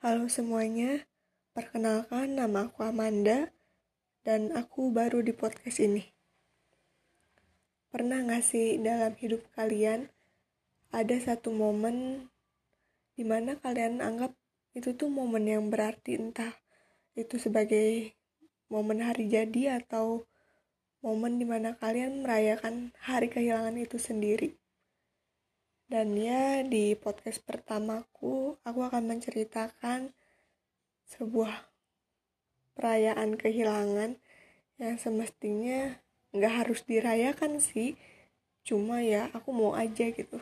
Halo semuanya, perkenalkan nama aku Amanda dan aku baru di podcast ini. Pernah gak sih dalam hidup kalian ada satu momen di mana kalian anggap itu tuh momen yang berarti entah itu sebagai momen hari jadi atau momen di mana kalian merayakan hari kehilangan itu sendiri. Dan ya di podcast pertamaku aku akan menceritakan sebuah perayaan kehilangan yang semestinya nggak harus dirayakan sih. Cuma ya aku mau aja gitu.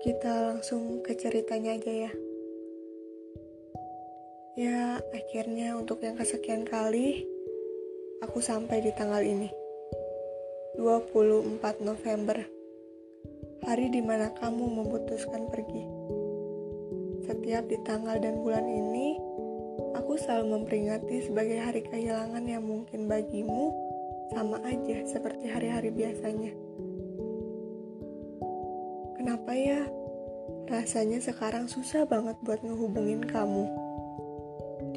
Kita langsung ke ceritanya aja ya. Ya, akhirnya untuk yang kesekian kali aku sampai di tanggal ini. 24 November. Hari di mana kamu memutuskan pergi. Setiap di tanggal dan bulan ini, aku selalu memperingati sebagai hari kehilangan yang mungkin bagimu sama aja seperti hari-hari biasanya. Kenapa ya? Rasanya sekarang susah banget buat ngehubungin kamu.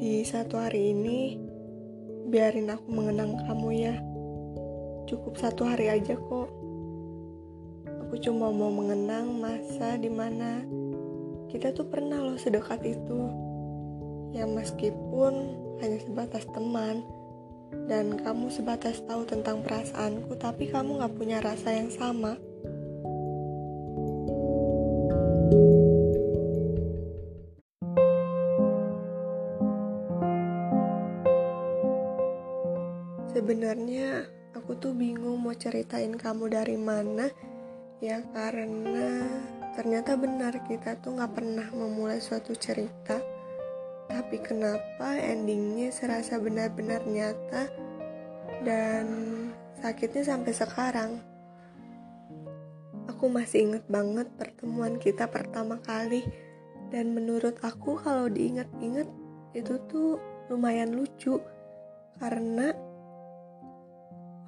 Di satu hari ini, biarin aku mengenang kamu ya. Cukup satu hari aja kok. Aku cuma mau mengenang masa di mana kita tuh pernah loh sedekat itu. Ya meskipun hanya sebatas teman, dan kamu sebatas tahu tentang perasaanku, tapi kamu gak punya rasa yang sama. Sebenarnya ceritain kamu dari mana? Ya karena ternyata benar kita tuh nggak pernah memulai suatu cerita. Tapi kenapa endingnya serasa benar-benar nyata dan sakitnya sampai sekarang? Aku masih inget banget pertemuan kita pertama kali. Dan menurut aku kalau diinget-inget itu tuh lumayan lucu. Karena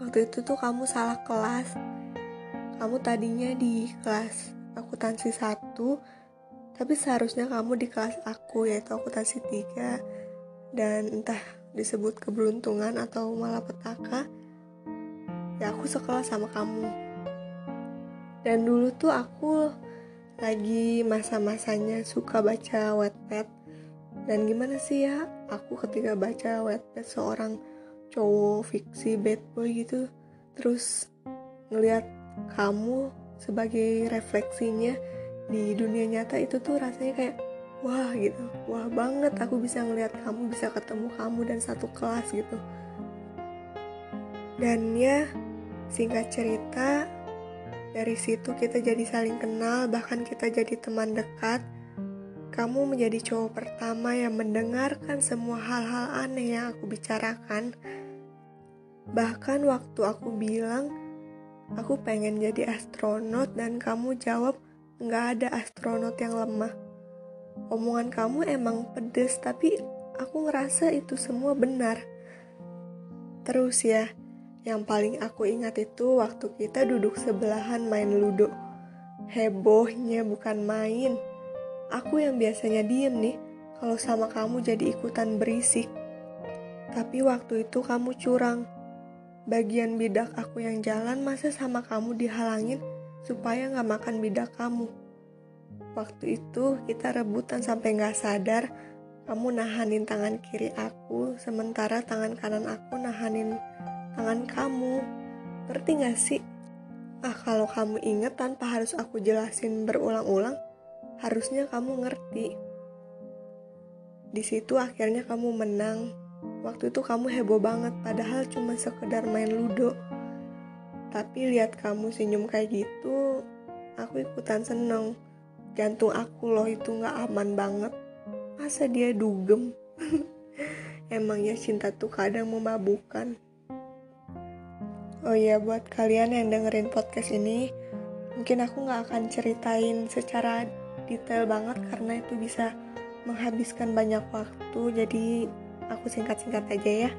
waktu itu tuh kamu salah kelas. Kamu tadinya di kelas akuntansi 1 tapi seharusnya kamu di kelas aku yaitu akuntansi 3 dan entah disebut keberuntungan atau malah petaka ya aku sekelas sama kamu. Dan dulu tuh aku lagi masa-masanya suka baca Wattpad dan gimana sih ya aku ketika baca Wattpad seorang cowok fiksi bad boy gitu terus ngelihat kamu sebagai refleksinya di dunia nyata itu tuh rasanya kayak wah gitu. Wah banget aku bisa ngelihat kamu bisa ketemu kamu dan satu kelas gitu. Dan ya singkat cerita dari situ kita jadi saling kenal bahkan kita jadi teman dekat. Kamu menjadi cowok pertama yang mendengarkan semua hal-hal aneh yang aku bicarakan Bahkan waktu aku bilang, aku pengen jadi astronot dan kamu jawab, nggak ada astronot yang lemah. Omongan kamu emang pedes, tapi aku ngerasa itu semua benar. Terus ya, yang paling aku ingat itu waktu kita duduk sebelahan main ludo. Hebohnya bukan main. Aku yang biasanya diem nih, kalau sama kamu jadi ikutan berisik. Tapi waktu itu kamu curang bagian bidak aku yang jalan masa sama kamu dihalangin supaya gak makan bidak kamu. Waktu itu kita rebutan sampai gak sadar kamu nahanin tangan kiri aku sementara tangan kanan aku nahanin tangan kamu. Ngerti gak sih? Ah kalau kamu inget tanpa harus aku jelasin berulang-ulang, harusnya kamu ngerti. Di situ akhirnya kamu menang Waktu itu kamu heboh banget padahal cuma sekedar main ludo. Tapi lihat kamu senyum kayak gitu, aku ikutan seneng. Jantung aku loh itu gak aman banget. Masa dia dugem? Emangnya cinta tuh kadang memabukkan. Oh iya buat kalian yang dengerin podcast ini, mungkin aku gak akan ceritain secara detail banget karena itu bisa menghabiskan banyak waktu. Jadi aku singkat-singkat aja ya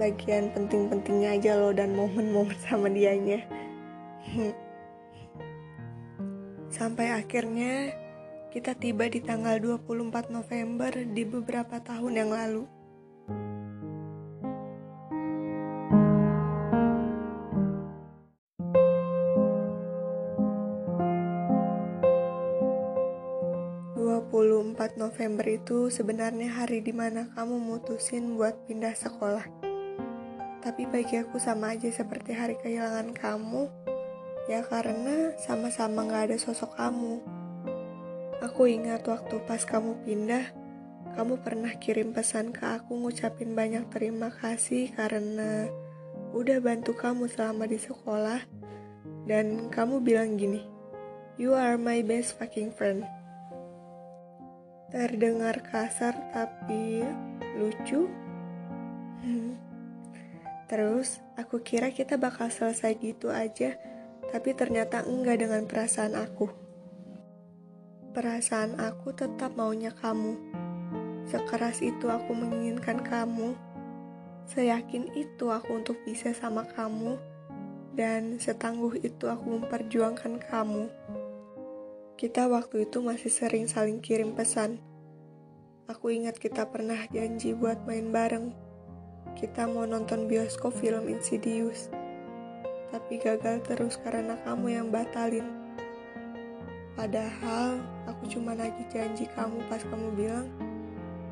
bagian penting-pentingnya aja loh dan momen-momen sama dianya Sampai akhirnya kita tiba di tanggal 24 November di beberapa tahun yang lalu. November itu sebenarnya hari di mana kamu mutusin buat pindah sekolah. Tapi bagi aku sama aja seperti hari kehilangan kamu, ya karena sama-sama gak ada sosok kamu. Aku ingat waktu pas kamu pindah, kamu pernah kirim pesan ke aku ngucapin banyak terima kasih karena udah bantu kamu selama di sekolah. Dan kamu bilang gini, You are my best fucking friend. Terdengar kasar tapi lucu. Terus aku kira kita bakal selesai gitu aja, tapi ternyata enggak dengan perasaan aku. Perasaan aku tetap maunya kamu. Sekeras itu aku menginginkan kamu. Seyakin itu aku untuk bisa sama kamu. Dan setangguh itu aku memperjuangkan kamu. Kita waktu itu masih sering saling kirim pesan. Aku ingat kita pernah janji buat main bareng. Kita mau nonton bioskop film Insidious. Tapi gagal terus karena kamu yang batalin. Padahal aku cuma lagi janji kamu pas kamu bilang,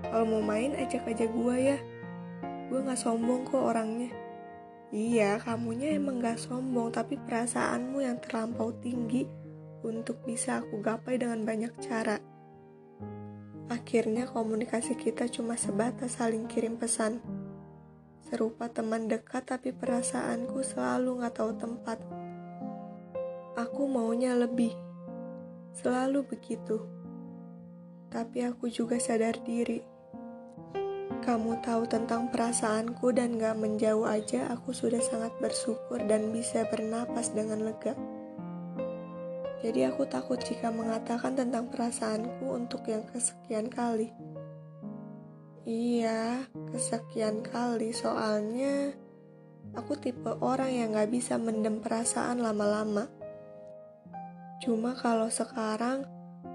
kalau mau main ajak aja gua ya. Gue gak sombong kok orangnya. Iya, kamunya emang gak sombong, tapi perasaanmu yang terlampau tinggi untuk bisa aku gapai dengan banyak cara. Akhirnya komunikasi kita cuma sebatas saling kirim pesan. Serupa teman dekat tapi perasaanku selalu gak tahu tempat. Aku maunya lebih. Selalu begitu. Tapi aku juga sadar diri. Kamu tahu tentang perasaanku dan gak menjauh aja aku sudah sangat bersyukur dan bisa bernapas dengan lega. Jadi aku takut jika mengatakan tentang perasaanku untuk yang kesekian kali. Iya, kesekian kali soalnya aku tipe orang yang gak bisa mendem perasaan lama-lama. Cuma kalau sekarang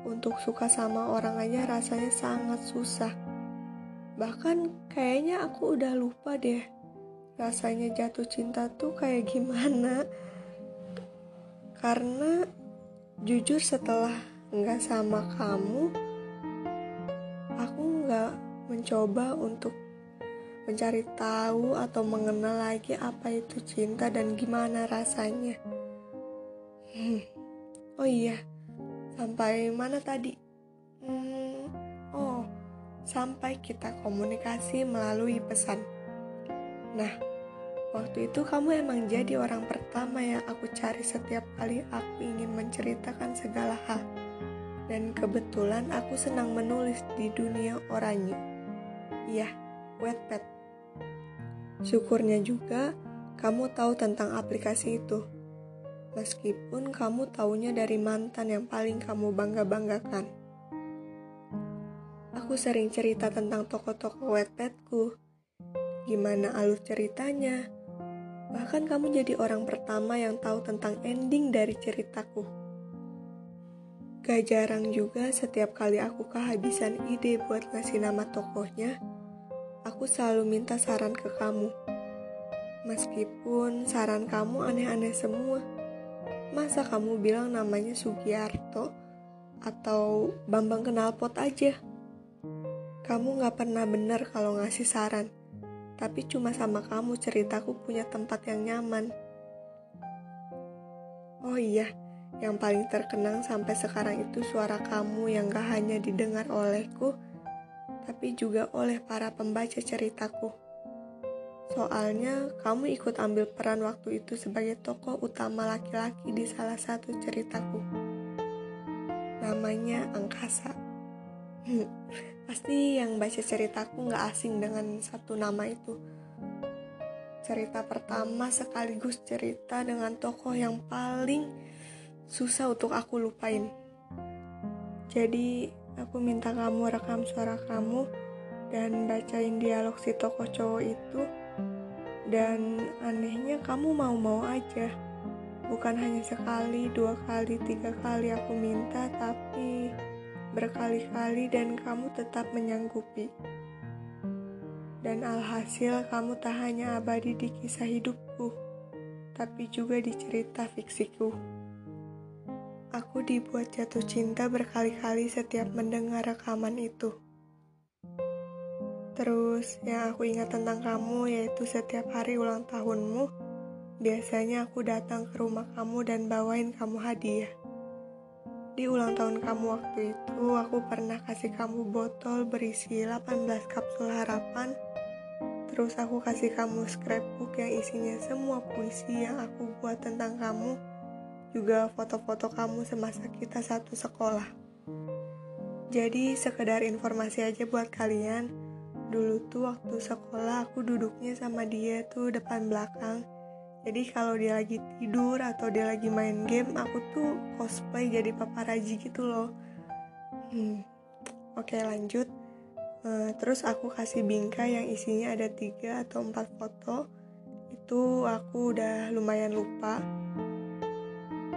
untuk suka sama orang aja rasanya sangat susah. Bahkan kayaknya aku udah lupa deh rasanya jatuh cinta tuh kayak gimana. Karena jujur setelah nggak sama kamu aku nggak mencoba untuk mencari tahu atau mengenal lagi apa itu cinta dan gimana rasanya. Hmm. oh iya sampai mana tadi? Hmm, oh sampai kita komunikasi melalui pesan. Nah Waktu itu kamu emang jadi orang pertama yang aku cari setiap kali aku ingin menceritakan segala hal. Dan kebetulan aku senang menulis di dunia oranye. Iya, Wattpad. Syukurnya juga kamu tahu tentang aplikasi itu. Meskipun kamu taunya dari mantan yang paling kamu bangga-banggakan. Aku sering cerita tentang toko-toko Wattpadku. Gimana alur ceritanya, Bahkan kamu jadi orang pertama yang tahu tentang ending dari ceritaku. Gak jarang juga setiap kali aku kehabisan ide buat ngasih nama tokohnya, aku selalu minta saran ke kamu. Meskipun saran kamu aneh-aneh semua. Masa kamu bilang namanya Sugiarto atau Bambang Kenalpot aja? Kamu gak pernah bener kalau ngasih saran tapi cuma sama kamu ceritaku punya tempat yang nyaman. Oh iya, yang paling terkenang sampai sekarang itu suara kamu yang gak hanya didengar olehku, tapi juga oleh para pembaca ceritaku. Soalnya kamu ikut ambil peran waktu itu sebagai tokoh utama laki-laki di salah satu ceritaku. Namanya Angkasa. Pasti yang baca ceritaku gak asing dengan satu nama itu. Cerita pertama sekaligus cerita dengan tokoh yang paling susah untuk aku lupain. Jadi aku minta kamu rekam suara kamu dan bacain dialog si tokoh cowok itu. Dan anehnya kamu mau-mau aja. Bukan hanya sekali, dua kali, tiga kali aku minta, tapi berkali-kali dan kamu tetap menyanggupi. Dan alhasil kamu tak hanya abadi di kisah hidupku, tapi juga di cerita fiksiku. Aku dibuat jatuh cinta berkali-kali setiap mendengar rekaman itu. Terus yang aku ingat tentang kamu yaitu setiap hari ulang tahunmu, biasanya aku datang ke rumah kamu dan bawain kamu hadiah. Di ulang tahun kamu waktu itu, aku pernah kasih kamu botol berisi 18 kapsul harapan. Terus aku kasih kamu scrapbook yang isinya semua puisi yang aku buat tentang kamu, juga foto-foto kamu semasa kita satu sekolah. Jadi sekedar informasi aja buat kalian, Dulu tuh waktu sekolah aku duduknya sama dia tuh depan belakang. Jadi kalau dia lagi tidur atau dia lagi main game, aku tuh cosplay jadi paparazi gitu loh. Hmm. Oke lanjut. Uh, terus aku kasih bingkai yang isinya ada tiga atau empat foto. Itu aku udah lumayan lupa.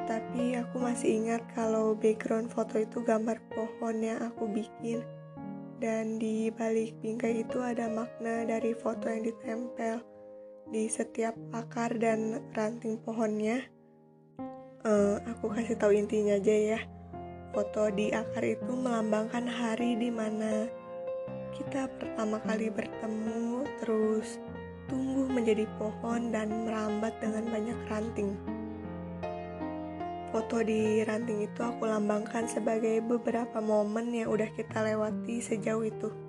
Tapi aku masih ingat kalau background foto itu gambar pohon yang aku bikin dan di balik bingkai itu ada makna dari foto yang ditempel di setiap akar dan ranting pohonnya. Uh, aku kasih tahu intinya aja ya. Foto di akar itu melambangkan hari di mana kita pertama kali bertemu, terus tumbuh menjadi pohon dan merambat dengan banyak ranting. Foto di ranting itu aku lambangkan sebagai beberapa momen yang udah kita lewati sejauh itu.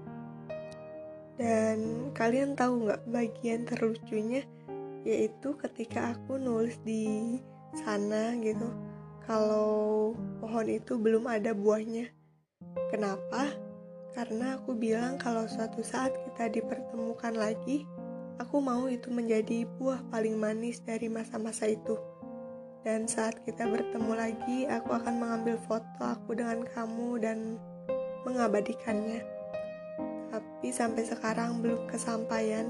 Dan kalian tahu nggak bagian terlucunya? Yaitu ketika aku nulis di sana gitu, kalau pohon itu belum ada buahnya. Kenapa? Karena aku bilang kalau suatu saat kita dipertemukan lagi, aku mau itu menjadi buah paling manis dari masa-masa itu. Dan saat kita bertemu lagi, aku akan mengambil foto aku dengan kamu dan mengabadikannya. Tapi sampai sekarang belum kesampaian.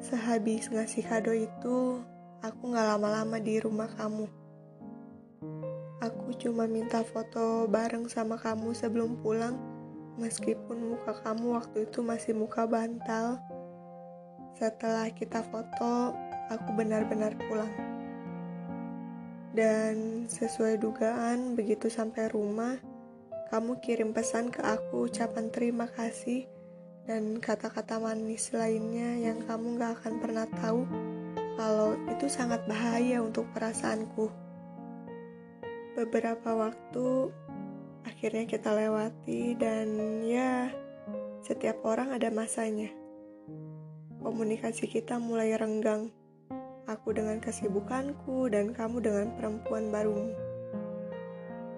Sehabis ngasih kado itu, aku gak lama-lama di rumah kamu. Aku cuma minta foto bareng sama kamu sebelum pulang, meskipun muka kamu waktu itu masih muka bantal. Setelah kita foto, aku benar-benar pulang. Dan sesuai dugaan, begitu sampai rumah, kamu kirim pesan ke aku ucapan terima kasih dan kata-kata manis lainnya yang kamu gak akan pernah tahu kalau itu sangat bahaya untuk perasaanku. Beberapa waktu akhirnya kita lewati dan ya setiap orang ada masanya. Komunikasi kita mulai renggang aku dengan kesibukanku dan kamu dengan perempuan barumu.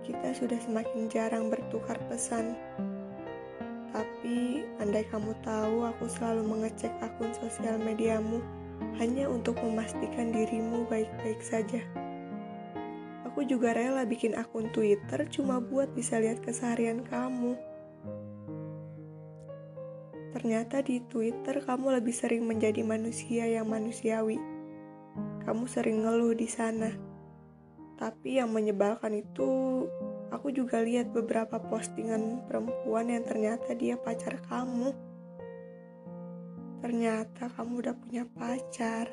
Kita sudah semakin jarang bertukar pesan. Tapi, andai kamu tahu, aku selalu mengecek akun sosial mediamu hanya untuk memastikan dirimu baik-baik saja. Aku juga rela bikin akun Twitter cuma buat bisa lihat keseharian kamu. Ternyata di Twitter kamu lebih sering menjadi manusia yang manusiawi kamu sering ngeluh di sana. Tapi yang menyebalkan itu, aku juga lihat beberapa postingan perempuan yang ternyata dia pacar kamu. Ternyata kamu udah punya pacar.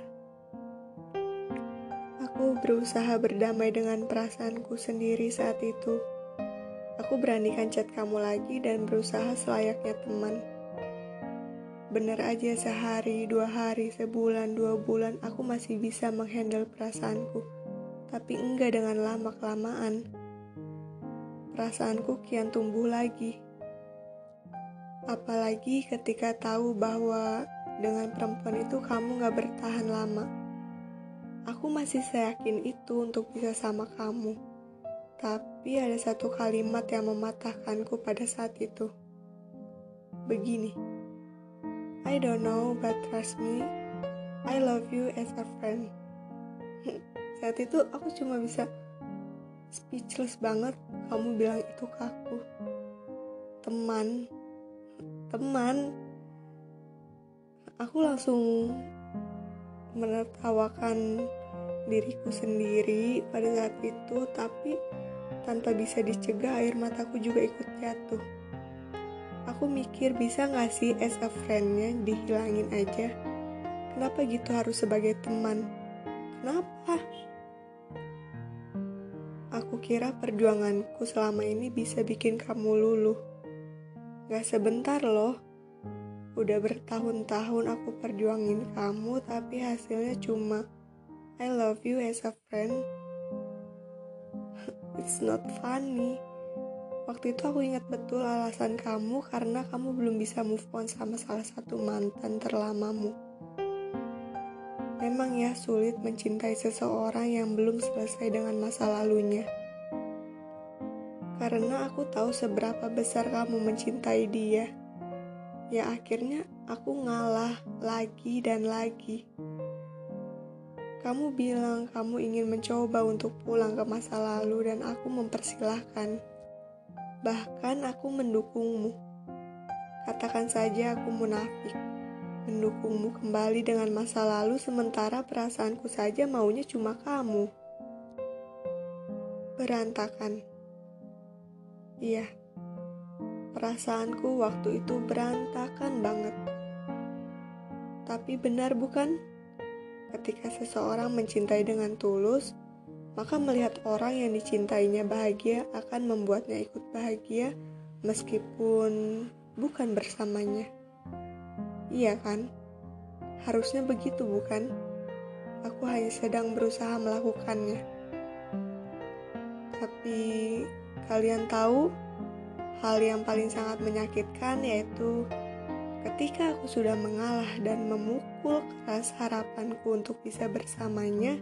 Aku berusaha berdamai dengan perasaanku sendiri saat itu. Aku beranikan chat kamu lagi dan berusaha selayaknya teman. Bener aja sehari, dua hari, sebulan, dua bulan aku masih bisa menghandle perasaanku. Tapi enggak dengan lama-kelamaan. Perasaanku kian tumbuh lagi. Apalagi ketika tahu bahwa dengan perempuan itu kamu gak bertahan lama. Aku masih seyakin itu untuk bisa sama kamu. Tapi ada satu kalimat yang mematahkanku pada saat itu. Begini. I don't know, but trust me, I love you as a friend. Saat itu aku cuma bisa speechless banget kamu bilang itu ke aku. Teman, teman. Aku langsung menertawakan diriku sendiri pada saat itu, tapi tanpa bisa dicegah air mataku juga ikut jatuh. Aku mikir bisa gak sih as a friendnya dihilangin aja? Kenapa gitu harus sebagai teman? Kenapa? Kira perjuanganku selama ini bisa bikin kamu luluh. Gak sebentar loh. Udah bertahun-tahun aku perjuangin kamu, tapi hasilnya cuma I love you as a friend. It's not funny. Waktu itu aku ingat betul alasan kamu karena kamu belum bisa move on sama salah satu mantan terlamamu. Memang ya sulit mencintai seseorang yang belum selesai dengan masa lalunya. Karena aku tahu seberapa besar kamu mencintai dia ya akhirnya aku ngalah lagi dan lagi. Kamu bilang kamu ingin mencoba untuk pulang ke masa lalu dan aku mempersilahkan. Bahkan aku mendukungmu. Katakan saja aku munafik. Mendukungmu kembali dengan masa lalu sementara perasaanku saja maunya cuma kamu. Berantakan. Iya, Perasaanku waktu itu berantakan banget. Tapi benar bukan? Ketika seseorang mencintai dengan tulus, maka melihat orang yang dicintainya bahagia akan membuatnya ikut bahagia meskipun bukan bersamanya. Iya kan? Harusnya begitu bukan? Aku hanya sedang berusaha melakukannya. Tapi kalian tahu Hal yang paling sangat menyakitkan yaitu ketika aku sudah mengalah dan memukul keras harapanku untuk bisa bersamanya,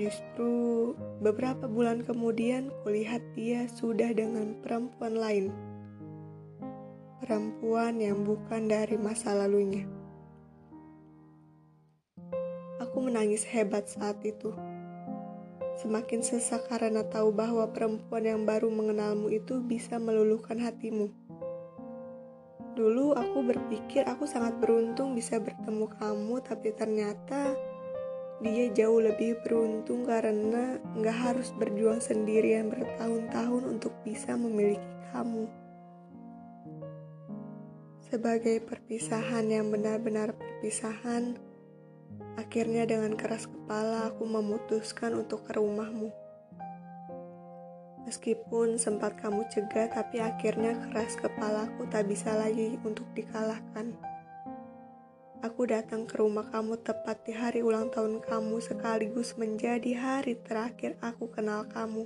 justru beberapa bulan kemudian kulihat dia sudah dengan perempuan lain. Perempuan yang bukan dari masa lalunya. Aku menangis hebat saat itu. Semakin sesak karena tahu bahwa perempuan yang baru mengenalmu itu bisa meluluhkan hatimu. Dulu aku berpikir aku sangat beruntung bisa bertemu kamu, tapi ternyata dia jauh lebih beruntung karena nggak harus berjuang sendirian bertahun-tahun untuk bisa memiliki kamu. Sebagai perpisahan yang benar-benar perpisahan, Akhirnya dengan keras kepala aku memutuskan untuk ke rumahmu. Meskipun sempat kamu cegah, tapi akhirnya keras kepalaku tak bisa lagi untuk dikalahkan. Aku datang ke rumah kamu tepat di hari ulang tahun kamu sekaligus menjadi hari terakhir aku kenal kamu.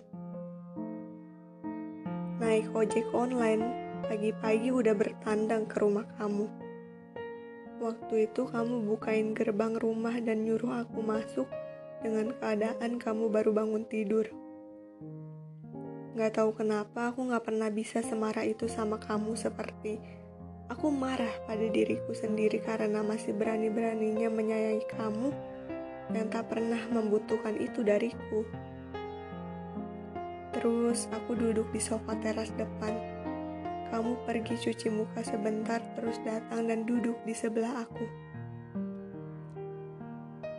Naik ojek online, pagi-pagi udah bertandang ke rumah kamu. Waktu itu kamu bukain gerbang rumah dan nyuruh aku masuk dengan keadaan kamu baru bangun tidur. Gak tahu kenapa aku gak pernah bisa semarah itu sama kamu seperti aku marah pada diriku sendiri karena masih berani-beraninya menyayangi kamu yang tak pernah membutuhkan itu dariku. Terus aku duduk di sofa teras depan kamu pergi cuci muka sebentar, terus datang dan duduk di sebelah aku.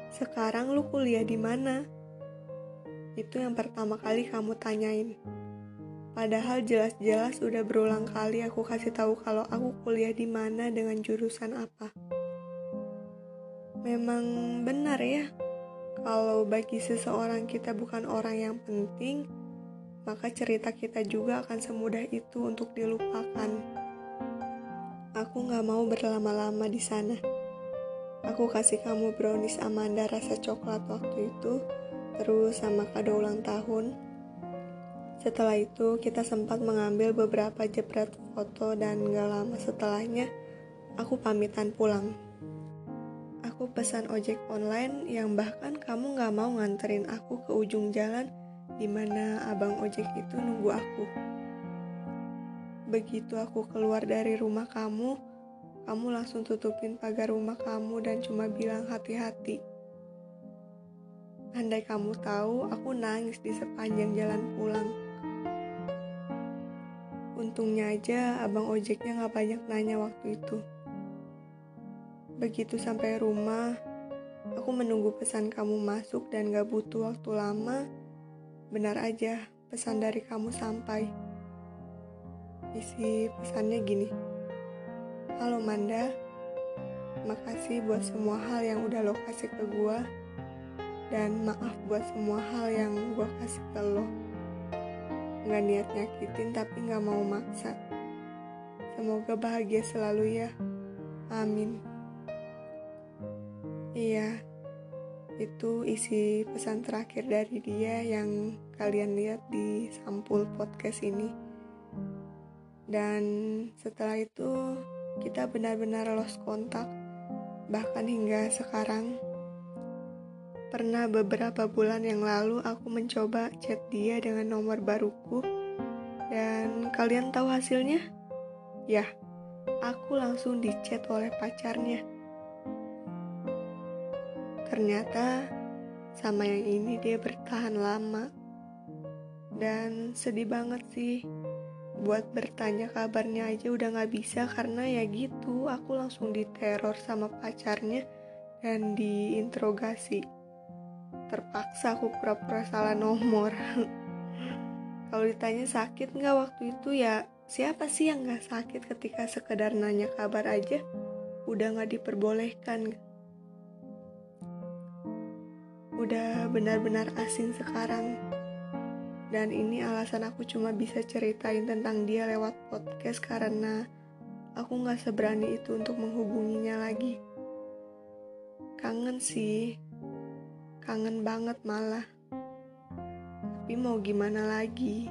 Sekarang lu kuliah di mana? Itu yang pertama kali kamu tanyain. Padahal jelas-jelas udah berulang kali aku kasih tahu kalau aku kuliah di mana dengan jurusan apa. Memang benar ya, kalau bagi seseorang kita bukan orang yang penting, maka cerita kita juga akan semudah itu untuk dilupakan. Aku gak mau berlama-lama di sana. Aku kasih kamu brownies Amanda rasa coklat waktu itu, terus sama kado ulang tahun. Setelah itu, kita sempat mengambil beberapa jepret foto dan gak lama setelahnya, aku pamitan pulang. Aku pesan ojek online yang bahkan kamu gak mau nganterin aku ke ujung jalan di mana abang ojek itu nunggu aku. Begitu aku keluar dari rumah kamu, kamu langsung tutupin pagar rumah kamu dan cuma bilang hati-hati. Andai kamu tahu, aku nangis di sepanjang jalan pulang. Untungnya aja abang ojeknya gak banyak nanya waktu itu. Begitu sampai rumah, Aku menunggu pesan kamu masuk dan gak butuh waktu lama. Benar aja, pesan dari kamu sampai. Isi pesannya gini. Halo Manda, makasih buat semua hal yang udah lo kasih ke gue. Dan maaf buat semua hal yang gue kasih ke lo. Gak niat nyakitin tapi gak mau maksa. Semoga bahagia selalu ya. Amin. Iya, itu isi pesan terakhir dari dia yang kalian lihat di sampul podcast ini. Dan setelah itu kita benar-benar lost kontak, bahkan hingga sekarang. Pernah beberapa bulan yang lalu aku mencoba chat dia dengan nomor baruku, dan kalian tahu hasilnya? Ya, aku langsung dicat oleh pacarnya. Ternyata sama yang ini dia bertahan lama. Dan sedih banget sih. Buat bertanya kabarnya aja udah gak bisa karena ya gitu. Aku langsung diteror sama pacarnya dan diinterogasi. Terpaksa aku pura-pura salah nomor. Kalau ditanya sakit nggak waktu itu ya siapa sih yang gak sakit ketika sekedar nanya kabar aja udah gak diperbolehkan udah benar-benar asing sekarang. Dan ini alasan aku cuma bisa ceritain tentang dia lewat podcast karena aku gak seberani itu untuk menghubunginya lagi. Kangen sih, kangen banget malah. Tapi mau gimana lagi?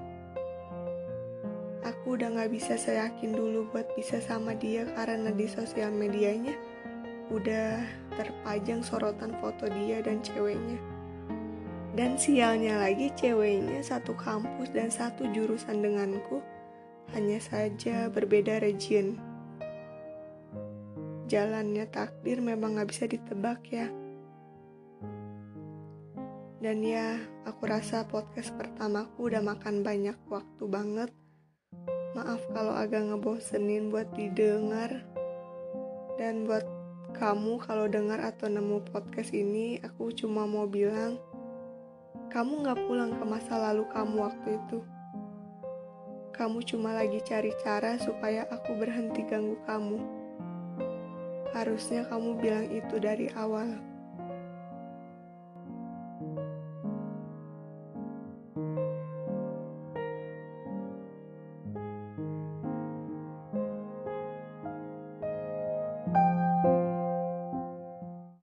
Aku udah gak bisa seyakin dulu buat bisa sama dia karena di sosial medianya udah terpajang sorotan foto dia dan ceweknya. Dan sialnya lagi ceweknya satu kampus dan satu jurusan denganku, hanya saja berbeda region. Jalannya takdir memang gak bisa ditebak ya. Dan ya, aku rasa podcast pertamaku udah makan banyak waktu banget. Maaf kalau agak ngebosenin buat didengar. Dan buat kamu kalau dengar atau nemu podcast ini, aku cuma mau bilang, kamu gak pulang ke masa lalu kamu waktu itu. Kamu cuma lagi cari cara supaya aku berhenti ganggu kamu. Harusnya kamu bilang itu dari awal.